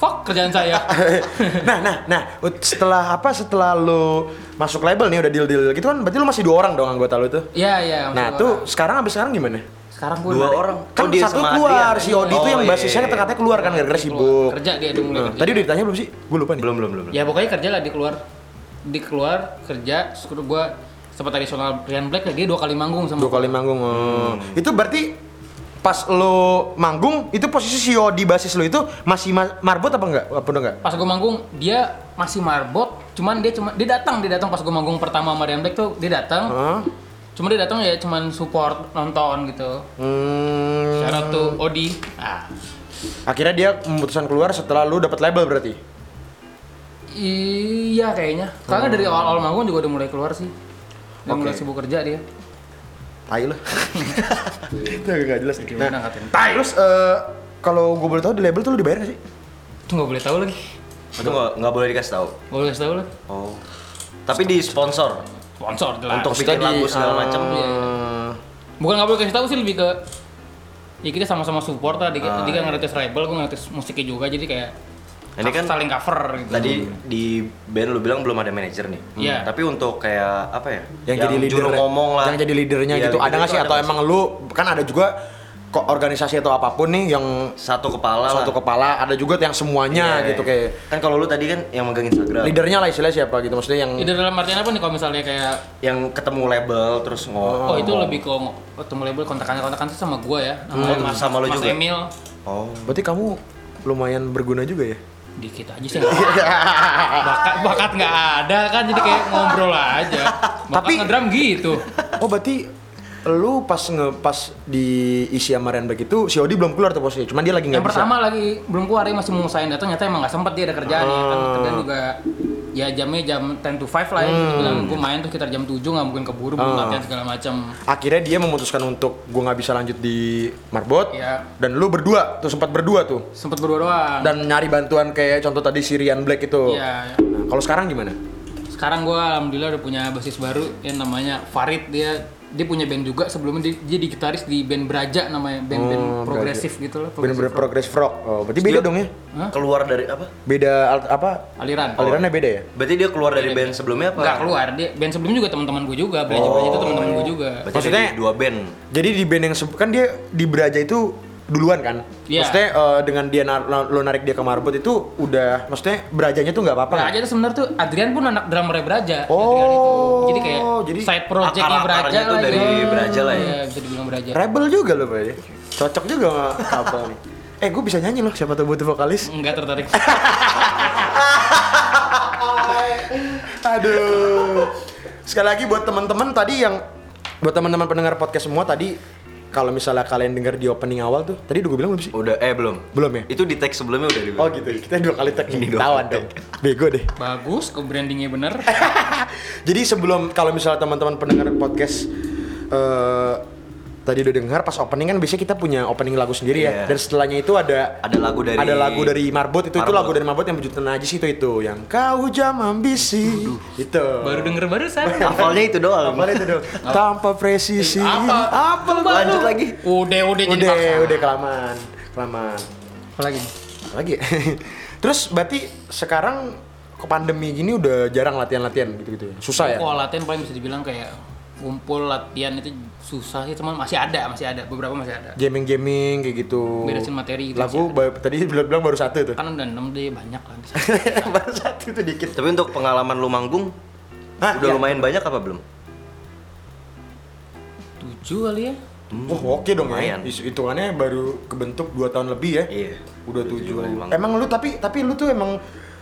fuck kerjaan saya. [LAUGHS] nah, nah, nah, setelah apa? Setelah lu masuk label nih udah deal deal gitu kan, berarti lu masih dua orang dong anggota lu tuh. Iya iya. Nah, tuh gua. sekarang abis sekarang gimana? sekarang gua Dua narik- orang. Kan Oh, dia satu keluar, si Odi Oh, tuh yang iya, basisnya iya. katanya keluar kan gara-gara sibuk. Kerja dia mulai Nah, kerja. tadi udah ditanya belum sih? Gue lupa nih. Belum, belum, belum. Ya pokoknya kerja lah dia keluar. Dia keluar kerja, terus gua sempat tradisional Rian Black dia dua kali manggung sama Dua kali manggung. oh. Itu berarti pas lo manggung itu posisi si Odi basis lo itu masih ma- marbot apa enggak? Apa udah enggak? pas gue manggung dia masih marbot cuman dia cuma dia datang dia datang pas gue manggung pertama sama Black tuh dia datang Hah? cuma dia datang ya cuman support nonton gitu Hmm. syarat tuh Odi ah Akhirnya dia memutuskan keluar setelah lu dapat label berarti. iya kayaknya karena dari awal-awal manggung juga udah mulai keluar sih udah Oke. mulai sibuk kerja dia Tai lo. [LAUGHS] itu agak gak jelas. Gimana Nah, ngatain? tai terus eh, kalau gue boleh tahu di label tuh lu dibayar gak sih? itu nggak boleh tahu lagi Itu nggak nggak boleh dikasih tahu. nggak boleh kasih tahu lagi Oh. Tapi di sponsor sponsor jelas untuk bikin lagu segala macam. Iya. bukan nggak boleh kasih tahu sih lebih ke ya kita sama-sama support lah dia, Ah, dia kan ngerti rebel gue ngerti musiknya juga jadi kayak Ini kan saling cover gitu Tadi di band lu bilang belum ada manajer nih. Iya. Tapi untuk kayak apa ya? yang, jadi leader juru ngomong lah. yang jadi leadernya Iya, gitu ada leader nggak itu sih atau nggak emang lu kan ada juga kok organisasi atau apa pun nih yang satu kepala satu lah. kepala ada juga yang semuanya Iya, gitu kayak Kan kalau lu tadi kan yang megang Instagram. leadernya lah istilahnya siapa gitu maksudnya yang Leader dalam artian apa nih kalau misalnya kayak yang ketemu label terus ngomong. oh, itu lebih ke ketemu label kontakannya kontakan sama gua ya Oh, Mas, sama lu Mas juga? Emil Oh. berarti kamu lumayan berguna juga ya dikit aja sih [LAUGHS] bakat bakat nggak ada kan jadi kayak ngobrol aja. Bakat Tapi- ngedrum gitu. Oh berarti lu pas nge pas di isi sama Black itu si Odi belum keluar tuh posisinya cuman dia lagi nggak yang bisa pertama lagi belum keluar dia masih mau ngusahain datang nyata emang nggak sempet dia ada kerjaan ya kan Oh. kerjaan juga ya jamnya jam 10 to 5 lah ya Hmm. Bilang gue main tuh sekitar jam 7 nggak mungkin keburu belum Oh. latihan segala macam akhirnya dia memutuskan untuk gua nggak bisa lanjut di Marbot Iya. dan lu berdua tuh sempat berdua tuh sempet berdua doang dan nyari bantuan kayak contoh tadi si Ryan Black itu Iya. nah, kalau sekarang gimana sekarang gue alhamdulillah udah punya basis baru yang namanya Farid dia dia punya band juga sebelumnya dia, dia di gitaris di band Braja namanya band-band Oh, progresif gitu lah Bener-bener progresif progress rock. Oh, berarti beda dong ya? Keluar dari apa? Beda alt, apa? aliran Alirannya beda ya? Berarti dia keluar dari band sebelumnya apa? nggak keluar dia band sebelumnya juga teman-teman gue juga Braja Braja itu teman-teman gue juga Berarti Maksudnya- dua band. Jadi di band yang kan dia di Beraja itu duluan kan? Iya. Maksudnya eh, dengan dia nar- lo narik dia ke Marbot itu udah maksudnya Berajanya tuh nggak apa-apa. kan? Braja itu sebenarnya tuh Adrian pun anak drummernya Braja Oh, itu. jadi kayak jadi side projectnya tuh lah dari gitu. Braja lah ya? Iya, bisa dibilang Braja Rebel juga loh Pak ya. Cocok juga sama kapal [LAUGHS] nih. Eh gue bisa nyanyi loh siapa tuh butuh vokalis. enggak tertarik [LAUGHS] Aduh. Sekali lagi buat teman-teman tadi yang buat teman-teman pendengar podcast semua tadi kalau misalnya kalian dengar di opening awal tuh, tadi udah gue bilang belum sih? Udah eh belum. Belum ya? Itu di tag sebelumnya udah di Oh gitu, kita dua kali tag Ini nih, ketahuan kali dong. Bego deh. bagus ke brandingnya bener [LAUGHS] Jadi sebelum kalau misalnya teman-teman pendengar podcast eh tadi udah dengar pas opening kan biasanya kita punya opening lagu sendiri ya. Iya. Dan setelahnya itu ada Ada lagu dari ada lagu dari Marbot itu itu Marbot. lagu dari Marbot yang berjudul Najis itu itu yang kau jam ambisi itu. baru denger barusan [LAUGHS] Hafalnya itu doang. Apa itu dong? Tanpa presisi. Apa? Apa lu? Lanjut lagi. udah udah jadi Udah, paksa udah kelamaan. Kelamaan. apa lagi Apa Lagi. [LAUGHS] Terus berarti sekarang ke pandemi gini udah jarang latihan-latihan gitu-gitu ya. Susah ya? kalau latihan paling bisa dibilang kayak kumpul latihan itu susah sih cuman masih ada masih ada beberapa masih ada Gaming-gaming kayak gitu. beresin materi gitu Lagu tadi bilang bilang baru satu tuh. kan udah enam deh banyak lah [LAUGHS] baru satu itu dikit. Tapi untuk pengalaman lu manggung Hah, udah iya. lumayan banyak apa belum? tujuh kali ya Oh, oke dong Lumayan. ya. Hitungannya baru kebentuk 2 tahun lebih ya. Iya. Udah tujuh. tujuh. Emang lu tapi tapi lu tuh emang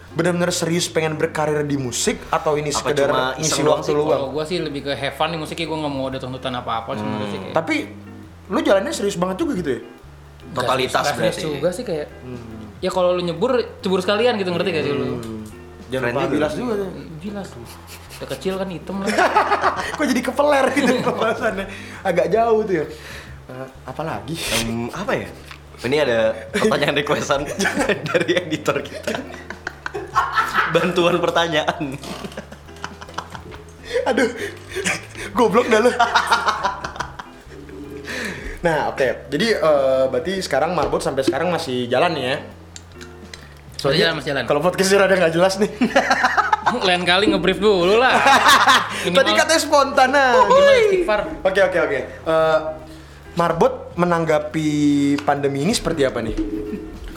benar-benar serius pengen berkarir di musik atau ini Apa sekedar cuma ngisi waktu luang? kalau gua sih lebih ke have fun di musiknya gua nggak mau ada tuntutan apa-apa sebenarnya sih kayak Tapi lu jalannya serius banget juga gitu ya? Totalitas serius berarti. juga sih kayak ya kalau lu nyebur cebur sekalian gitu ngerti gak sih lu Jangan Keren lupa juga. bilas juga tuh. jelas udah kecil kan hitam lah [LAUGHS] Kok jadi kepeler gitu [LAUGHS] pembahasannya? Agak jauh tuh ya. Eh, apalagi? Em, apa ya? Ini ada pertanyaan requestan [LAUGHS] dari editor kita. Bantuan pertanyaan. Aduh, goblok dah lu. nah, oke. Jadi eh, berarti sekarang Marbot sampai sekarang masih jalan nih ya? Masih jalan, masih jalan. Kalau podcastnya ada nggak jelas nih. [LAUGHS] lain kali ngebrief dulu lah [LAUGHS] Tadi katanya spontan nah. Oke oke oke. Eh, Marbot menanggapi pandemi ini seperti apa nih?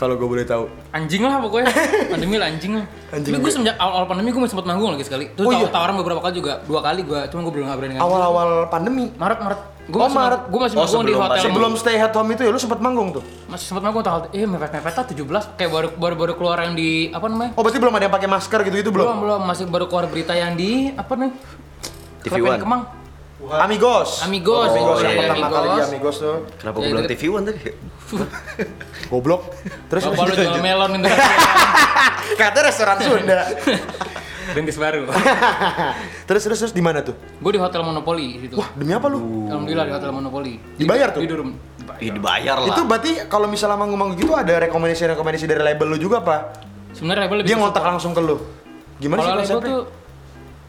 Kalau gue boleh tahu. anjing lah pokoknya [LAUGHS] pandemi lah anjing lah Anjing tapi gue semenjak awal, awal pandemi gue masih sempat manggung lagi sekali terus Oh, taw- iya? tawaran beberapa kali juga dua kali gue cuma gue belum nggak berani. Awal-awal pandemi. Maret Maret gue Oh, masih Maret. gue masih Oh, manggung di hotel Sebelum stay at home itu ya lu sempat manggung tuh. masih sempat manggung tanggal eh mepet mepet lah 17 kayak baru baru baru keluar yang di apa namanya Oh berarti belum ada yang pakai masker gitu itu belum belum? belum masih baru keluar berita yang di apa nih TV One. Kemang Amigos. Amigos, Amigos yang iya, pertama kali di Amigos. Amigos tuh. Kenapa Ya, gue bilang TV One tadi? Goblok. Terus bapak lu jual melon itu [LAUGHS] Katanya restoran Sunda. [LAUGHS] rintis baru [LAUGHS] terus terus terus di mana tuh? gue di hotel Monopoli gitu Wah, demi apa lu? alhamdulillah di hotel Monopoli Di- Dibayar tuh? di Durum Ih, dibayar lah. Itu berarti kalau misalnya manggung-manggung gitu ada rekomendasi-rekomendasi dari label lu juga apa? sebenarnya label lebih Dia ngontak langsung ke lu. Gimana sih kalau label konsepnya? tuh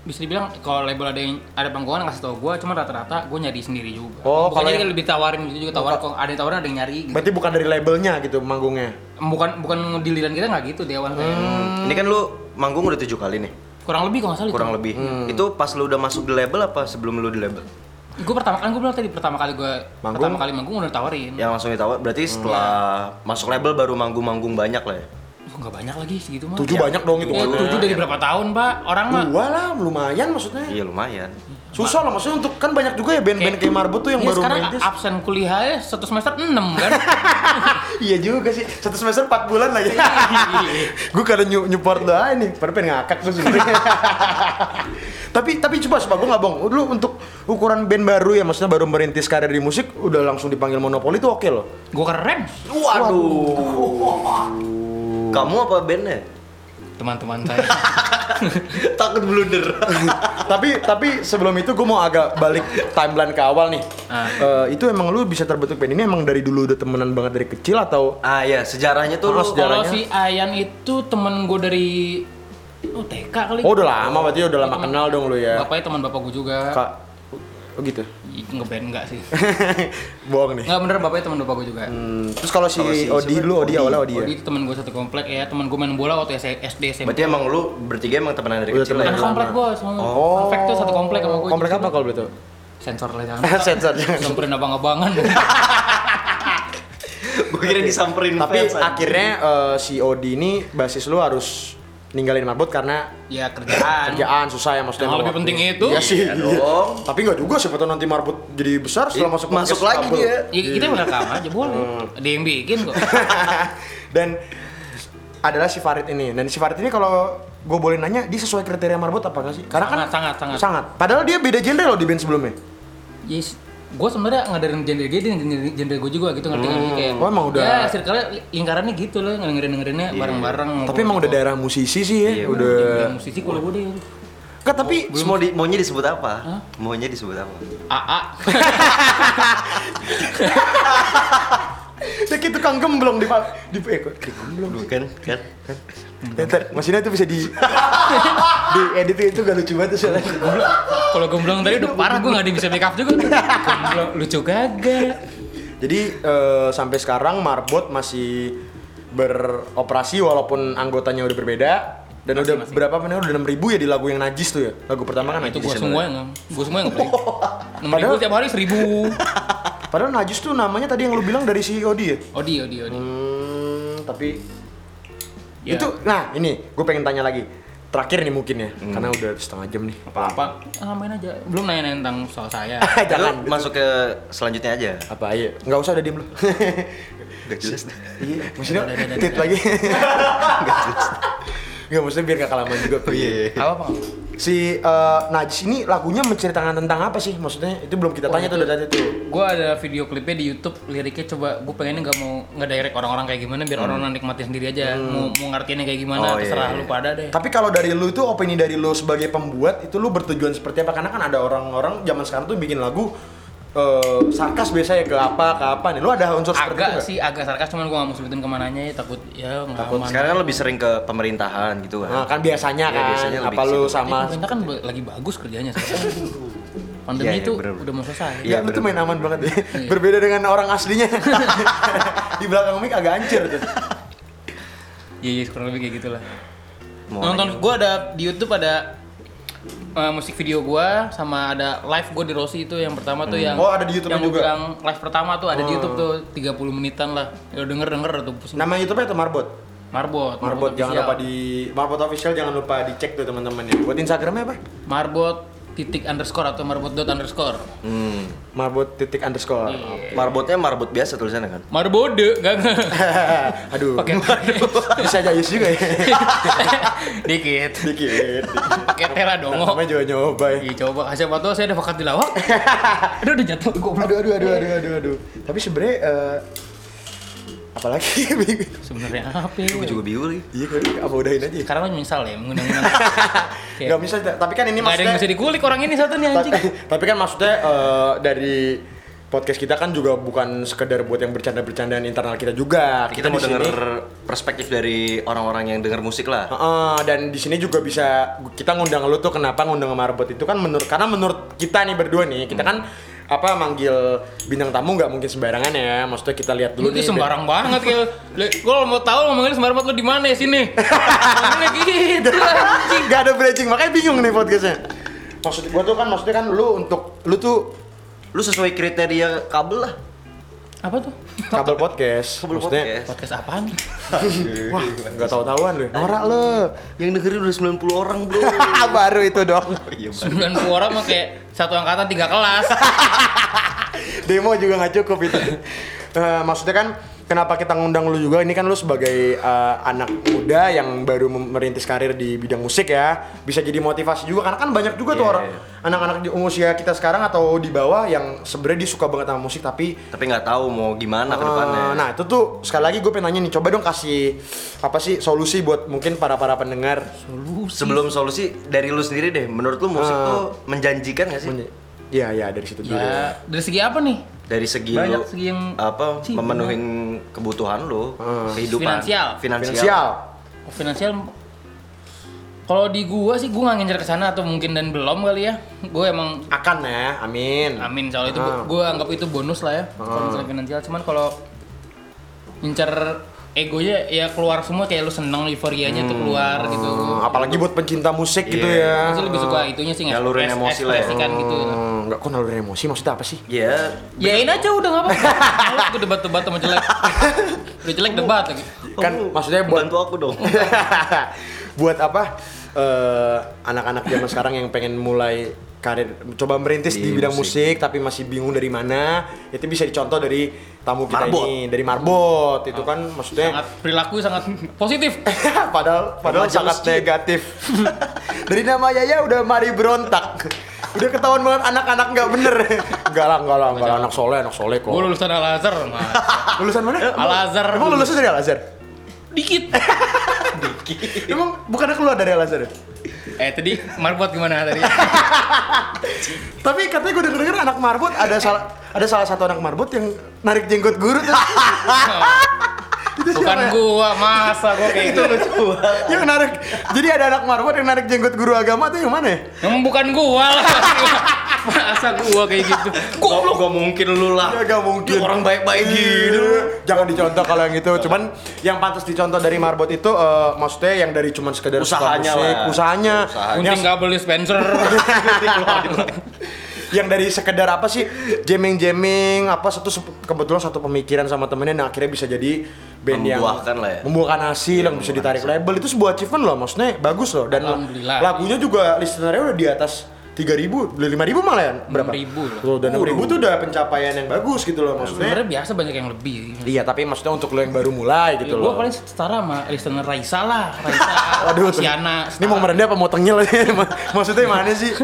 bisa dibilang kalau label ada yang ada panggungan ngasih tau gue cuma rata-rata gue nyari sendiri juga Oh, kalau jadi yang- lebih tawarin gitu juga tawarin kok ada yang tawarin ada yang nyari gitu Berarti bukan dari labelnya gitu manggungnya. bukan bukan dililan kita nggak gitu di awal kayak Hmm, Ini kan lu manggung udah tujuh kali nih. kurang lebih kalau nggak salah Kurang lebih. Hmm. Itu pas lu udah masuk di label apa sebelum lu di label? gue pertama kali gue bilang tadi pertama kali gue Manggung? pertama kali manggung udah tawarin Yang langsung ditawar. Berarti setelah masuk label baru manggung-manggung banyak lah ya. Ih, nggak banyak lagi segitu mah Tujuh banyak dong itu. Ya, tujuh dari berapa tahun pak orang mah Dua lah, lumayan maksudnya. Iya lumayan. Susah lah maksudnya untuk kan banyak juga ya band-band kayak Marbot tuh yang Iya, baru sekarang merintis. absen kuliahnya satu semester 6 kan [LAUGHS] Iya juga sih, satu semester 4 bulan lagi. [LAUGHS] gue kadang nyu nyupport lo aja nih, pada pengen ngakak tuh sebenernya. [LAUGHS] tapi tapi coba coba gue nggak bohong, lu untuk ukuran band baru ya, maksudnya baru merintis karir di musik, udah langsung dipanggil monopoli itu oke loh. gue keren Waduh. Kamu apa bandnya? teman-teman saya [LAUGHS] Takut blunder. [LAUGHS] tapi tapi sebelum itu gue mau agak balik timeline ke awal nih. Ah. Eh, itu emang lu bisa terbentuk band ini emang dari dulu udah temenan banget dari kecil atau ah ya sejarahnya tuh Oh, lu sejarah. kalau si Ayan itu temen gue dari oh TK kali Oh udah lama berarti udah lama kenal dong lu ya. bapaknya teman bapak gue juga Kak, oh gitu. Ngeband enggak sih [LAUGHS] Bohong nih. Enggak bener bapaknya teman bapak gue juga Hmm, terus kalau si, si Odi dulu, Odi awalnya Odi ya. Odi itu teman gue satu komplek ya teman gue main bola waktu SD SMP Berarti emang lu bertiga emang temenan dari Udah kecil temenan ya? komplek gue sama Oh. Perfect tuh satu komplek sama gue Komplek apa kalau begitu? sensor lah jangan [LAUGHS] Sensor jangan. samperin abang-abangan [LAUGHS] Gue kira disamperin Tapi fans, akhirnya eh, si Odi ini basis lu harus ninggalin marbot karena ya kerjaan kerjaan susah ya maksudnya. Yang lebih waktu. penting itu. Iya sih. Iya iya. dong. Tapi nggak juga siapa tahu nanti marbot jadi besar setelah masuk masuk podcast lagi kabel. dia. ya, kita rekam aja boleh ada yang bikin kok [LAUGHS] Dan adalah si Farid ini. Dan si Farid ini kalau gue boleh nanya, dia sesuai kriteria marbot apa nggak sih? Karena Sangat, kan sangat, sangat. sangat. Padahal dia beda genre loh di band sebelumnya. yes gue sebenarnya ngadarin genre dia dan genre, genre gue juga gitu ngerti ngerti kayak Oh, emang udah- ya circle lingkarannya gitu loh dengerin dengerinnya bareng-bareng Tapi emang udah daerah musisi sih ya. Iya, udah. ya, musisi kalau gue deh Enggak, tapi Terus mau di, maunya disebut apa? Maunya disebut apa? AA [LAUGHS] kayak tukang gemblong di di eh kok gemblong. Bukan, kan? Ntar, maksudnya itu bisa di di edit itu gak lucu banget tuh soalnya. kalau gemblong tadi udah parah gue ada yang bisa make up juga. Lucu kagak Jadi eh, sampai sekarang Marbot masih beroperasi walaupun anggotanya udah berbeda. Dan udah berapa menit udah 6000 ya di lagu yang najis tuh ya. Lagu pertama kan itu najis. gue semua yang gue semua yang ngeplay. Enam ribu tiap hari seribu. Padahal najis tuh namanya tadi yang lu bilang dari si Odi ya. odi odi odi. Hmm, tapi Ya. itu nah ini gue pengen tanya lagi. Terakhir nih mungkin ya, karena udah setengah jam nih. apa namain aja? Belum nanya nanya tentang soal saya. [LAUGHS] Jangan. Lu masuk ke selanjutnya aja. apa aja nggak usah udah diem lu. Gak jelas. Iya. Maksudnya Udah, udah, udah, tit [LAUGHS] nggak maksudnya biar gak kelamaan juga Oh iya. apa apa? Si eh, Najis ini lagunya menceritakan tentang apa sih? Maksudnya itu belum kita tanya tuh dari tadi tuh gue ada video klipnya di YouTube liriknya coba gue pengennya nggak mau nggak direct orang-orang kayak gimana biar orang-orang nikmatin sendiri aja. Mau mau ngertiinnya kayak gimana Oh, iya, terserah iya. lu pada deh. Tapi kalau dari lu itu opini dari lu sebagai pembuat itu lu bertujuan seperti apa? Karena kan ada orang-orang zaman sekarang tuh bikin lagu eh, sarkas biasanya ke apa ke apa nih lu ada unsur seperti itu agak sih agak sarkas cuman gue gak mau sebutin ke mananya ya takut ya nggak aman Sekarang kan lebih sering ke pemerintahan gitu Nah, kan. kan biasanya Iya, kan biasanya lebih apa lu sama pemerintah kan lagi bagus kerjanya sekarang. [LAUGHS] Pandemi Iya, iya, itu bener, bener. udah mau selesai. Ya, lu tuh main aman banget ya. [LAUGHS] Berbeda dengan orang aslinya. [LAUGHS] di belakang mic agak hancur tuh. Iya, iya kurang lebih kayak gitulah. Mau Nonton gua ada di YouTube ada eh, musik video gua sama ada live gua di Rossi itu yang pertama tuh yang Oh, ada di YouTube yang juga? Oh. bilang live pertama tuh ada di YouTube tuh 30 menitan lah. Ya denger denger tuh pusing. Nama YouTube-nya itu Marbot. Marbot. Marbot jangan official. lupa di Marbot official jangan lupa dicek tuh teman-teman ya. Buat Instagramnya apa? Marbot titik underscore atau marbot dot underscore. Hmm. Marbot titik underscore. Iya. Marbotnya marbot biasa tulisannya kan. Marbode, gak nggak. [LAUGHS] Aduh. Pakai Bisa jayus juga ya. [LAUGHS] dikit. Dikit. Pakai tera dong. Namanya juga nyoba ya. Iya coba kasih apa tuh saya ada vakat di lawak. [LAUGHS] Aduh udah jatuh. Aduh, aduh, aduh, aduh, aduh, aduh. Tapi sebenarnya eh, apalagi [LAUGHS] Sebenarnya apa ya? Gue juga bingung lagi. Iya, kan apa udahin aja. Sekarang kan misal ya mengundang-undang. Kayak Gak bisa, tapi kan ini nggak ada yang maksudnya bisa dikulik orang ini satu nih anjing. Ta- [LAUGHS] tapi kan maksudnya eh, dari podcast kita kan juga bukan sekedar buat yang bercanda-bercandaan internal kita juga. Kita mau di sini- denger perspektif dari orang-orang yang denger musik lah. Heeh, dan di sini juga bisa kita ngundang lu tuh kenapa ngundang sama Marbot itu kan menurut karena menurut kita nih berdua nih kita kan apa manggil bintang tamu nggak mungkin sembarangan ya. Maksudnya kita lihat dulu Lu tuh nih sembarang banget kayak gue mau tahu ngomongin sembarang banget lu di mana ya sini. [LAUGHS] Gitu nggak ada bridging. Makanya bingung nih podcastnya. Maksud gua tuh kan maksudnya kan lu untuk lu tuh Lu sesuai kriteria kabel lah. Apa tuh? kabel podcast Kabel maksudnya podcast. Podcast apaan? [LAUGHS] wah nggak tahu tahuan lu norak lu Yang dengerin udah 90 orang, Bro. [LAUGHS] baru itu dong Iya, 90 orang mah kayak satu angkatan tiga kelas. [LAUGHS] demo juga nggak cukup itu Eh, maksudnya kan kenapa kita ngundang lu juga ini kan lu sebagai eh, anak muda yang baru merintis karir di bidang musik ya bisa jadi motivasi juga karena kan banyak juga tuh Iya, orang anak-anak di usia kita sekarang atau di bawah yang sebenarnya dia suka banget sama musik tapi Tapi nggak tahu mau gimana ke eh, depannya. nah itu tuh sekali lagi gue pengen nanya nih coba dong kasih apa sih solusi buat mungkin para para pendengar Sebelum solusi dari lu sendiri deh, menurut lu musik Ah. tuh menjanjikan gak sih? Iya iya dari situ dulu. Ya, dari segi apa nih? Dari segi Banyak lu segi yang- apa Sih, memenuhi kebutuhan lu, Ah. kehidupan Finansial. finansial. Finansial. Oh, finansial Kalau di gua sih gua nggak ngincer ke sana atau mungkin dan belum kali ya. Gua emang Akan ya, amin. amin soal itu Ah. gua anggap itu bonus lah ya. Kalau misalnya finansial cuman kalau ngincer egonya ya keluar semua kayak lu seneng euforianya tuh keluar gitu. Hmm, apalagi buat pencinta musik gitu ya. Gua sih lebih suka itunya sih Nyalurin nge- emosi lah ya. ekspresikan gitu. Hmm, enggak kok nalurin emosi maksudnya apa sih? Ya, Yain aja udah nggak apa-apa. [LAUGHS] Gue debat-debat sama jelek. [LAUGHS] Udah jelek debat lagi. Kan maksudnya buat bantu aku dong. [LAUGHS] buat apa? Eh, anak-anak zaman sekarang yang pengen mulai karir coba merintis di, Di bidang musik. musik. tapi masih bingung dari mana itu bisa dicontoh dari tamu kita Marbot. ini dari Marbot itu kan maksudnya Sangat perilaku sangat positif. [LAUGHS] padahal padahal sangat masjid. negatif [LAUGHS] dari nama Yaya udah mari berontak udah ketahuan banget anak-anak nggak bener [LAUGHS] enggak lah enggak lah enggak lah anak soleh anak soleh kok Gue lulusan Al Azhar, lulusan mana Al-Azhar. emang lulusnya dari Al Azhar Dikit. [LAUGHS] emang bukannya keluar dari Al Azhar ya? Eh tadi marbot gimana tadi? [LAUGHS] Tapi katanya gue denger-denger anak marbot ada salah ada salah satu anak marbot yang narik jenggot guru tuh. [LAUGHS] itu Bukan siapa ya? gua, masa gua kayak gitu. Yang narik. Jadi ada anak marbot yang narik jenggot guru agama tuh yang mana ya? Yang bukan gua lah. Masa gua kayak gitu. Goblok gak mungkin lu lah. Ya gak mungkin. Dia orang baik-baik gitu. Jangan dicontoh kalau yang itu. Cuman yang pantas dicontoh dari marbot itu eh, maksudnya yang dari cuman sekedar Usahanya musik, lah. usahanya. Usahanya. Yang, kabel dispenser. [LAUGHS] yang dari sekedar apa sih jamming-jamming apa satu kebetulan satu pemikiran sama temennya yang akhirnya bisa jadi band yang Membuahkan lah ya. membuahkan hasil yang bisa ditarik label itu sebuah achievement loh maksudnya bagus loh dan lagunya juga listenernya udah di atas 3000 lima ribu malah ya berapa? 6.000 loh. Dan 6000 tuh udah pencapaian yang bagus gitu loh maksudnya. Sebenarnya biasa banyak yang lebih. iya tapi maksudnya untuk lo yang baru mulai gitu Ya, loh. gua paling setara sama listener Raisa lah, Raisa, [LAUGHS] Aduh, Siana. ini mau merendah apa mau tengil? [LAUGHS] Maksudnya mana sih?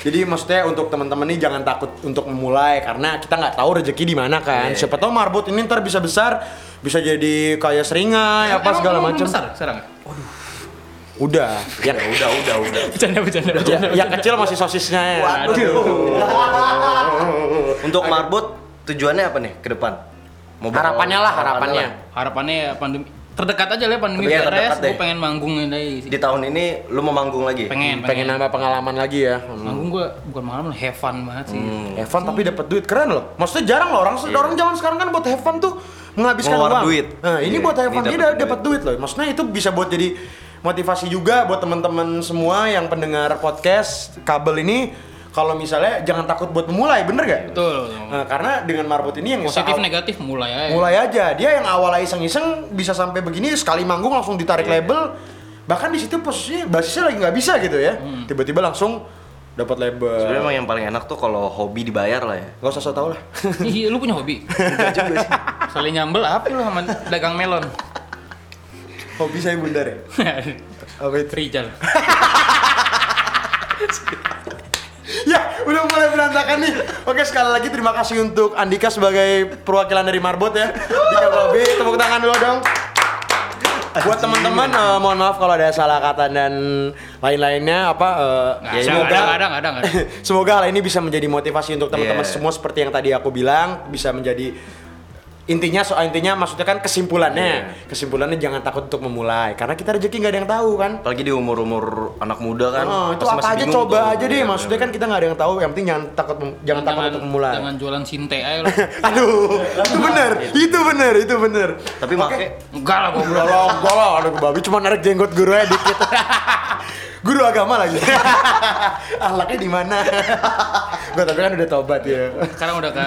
Jadi maksudnya untuk teman-teman nih jangan takut untuk memulai karena kita nggak tahu rezeki di mana kan. Iya. siapa tahu marbot ini ntar bisa besar bisa jadi kayak seringai apa segala macam. Besar sekarang. Udah Ya udah, udah, udah. Bercanda, bercanda, ya, yang kecil masih sosisnya ya Untuk marbot tujuannya apa nih ke depan? Mau harapannya lah harapannya Harapannya ya pandemi terdekat aja lah ya pandemi Iya, beres, terdekat gue pengen manggungin aja sih. Di tahun ini lu mau manggung lagi? Pengen, pengen pengen. nambah pengalaman lagi ya Manggung gue bukan pengalaman, have fun banget sih. Hmm. Evan tapi dapat duit keren loh. Maksudnya jarang loh orang orang zaman sekarang kan buat have fun tuh menghabiskan uang. duit. Nah, ini Iya, buat have ini fun dia dapat da- duit. dapat duit loh. Maksudnya itu bisa buat jadi motivasi juga buat teman-teman semua yang pendengar podcast kabel ini kalau misalnya jangan takut buat memulai, bener gak? Betul. Nah, karena dengan marbot ini yang Positif usaha- negatif mulai aja. mulai aja dia yang awalnya iseng-iseng bisa sampai begini sekali manggung langsung ditarik Iya. label bahkan di situ posisinya basisnya lagi nggak bisa gitu ya Hmm. tiba-tiba langsung dapat label Sebenarnya emang yang paling enak tuh kalau hobi dibayar lah ya. nggak usah so tau lah Iya, lu punya hobi? [LAUGHS] Enggak juga sih. Saling nyambel apa lu sama dagang melon? Hobi saya bundar ya [LAUGHS] apa itu Rijal. ya udah mulai berantakan nih oke sekali lagi terima kasih untuk Andika sebagai perwakilan dari Marbot ya Dika Babi tepuk tangan dulu dong buat teman-teman eh, mohon maaf kalau ada salah kata dan lain-lainnya apa Nggak ya ada, semoga ada, ada, nggak ada. [LAUGHS] semoga hal ini bisa menjadi motivasi untuk teman-teman Iya. semua seperti yang tadi aku bilang bisa menjadi intinya soal intinya maksudnya kan kesimpulannya kesimpulannya jangan takut untuk memulai karena kita rezeki nggak ada yang tahu kan Apalagi di umur-umur anak muda kan. Oh, itu apa aja coba tuh. aja deh Iya, maksudnya kan kita nggak ada yang tahu yang penting jangan takut jangan takut untuk memulai Jangan jualan sinte aja lu. [LAUGHS] aduh itu bener itu bener itu bener Tapi make Enggak lah gua Enggak lah, enggak lah, aduh babi cuma narik jenggot guru aja dikit. [LAUGHS] guru agama lagi. [LAUGHS] Ahlaknya di mana? Gua tapi kan udah tobat ya. sekarang udah ke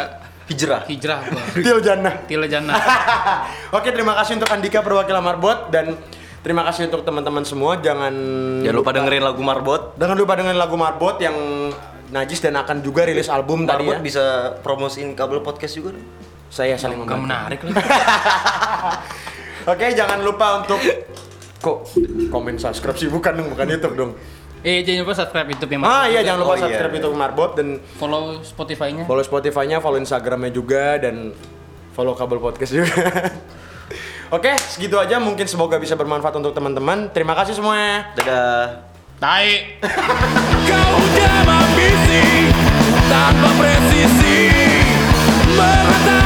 hijrah. hijrah gua. [LAUGHS] Til jannah. Tila jannah. [LAUGHS] Oke, terima kasih untuk Andika perwakilan Marbot dan terima kasih untuk teman-teman semua. Jangan Jangan lupa dengerin lagu Marbot. Jangan lupa dengan lagu Marbot yang najis dan akan juga rilis album tadi Marbot ya. bisa promosiin kabel podcast juga dong. Saya saling membantu. menarik lah. [LAUGHS] Oke, jangan lupa untuk kok komen subscribe sih bukan dong, bukan YouTube dong. Eh jangan lupa subscribe YouTube yang Ah iya, jangan lupa Oh, iya. subscribe YouTube Marbot dan follow Spotify-nya. follow Spotify-nya, follow Instagram-nya juga dan follow kabel podcast juga. [LAUGHS] Oke, segitu aja mungkin semoga bisa bermanfaat untuk teman-teman. Terima kasih semuanya. Dadah. Tai. [LAUGHS] Kau udah ambisi tanpa presisi Menata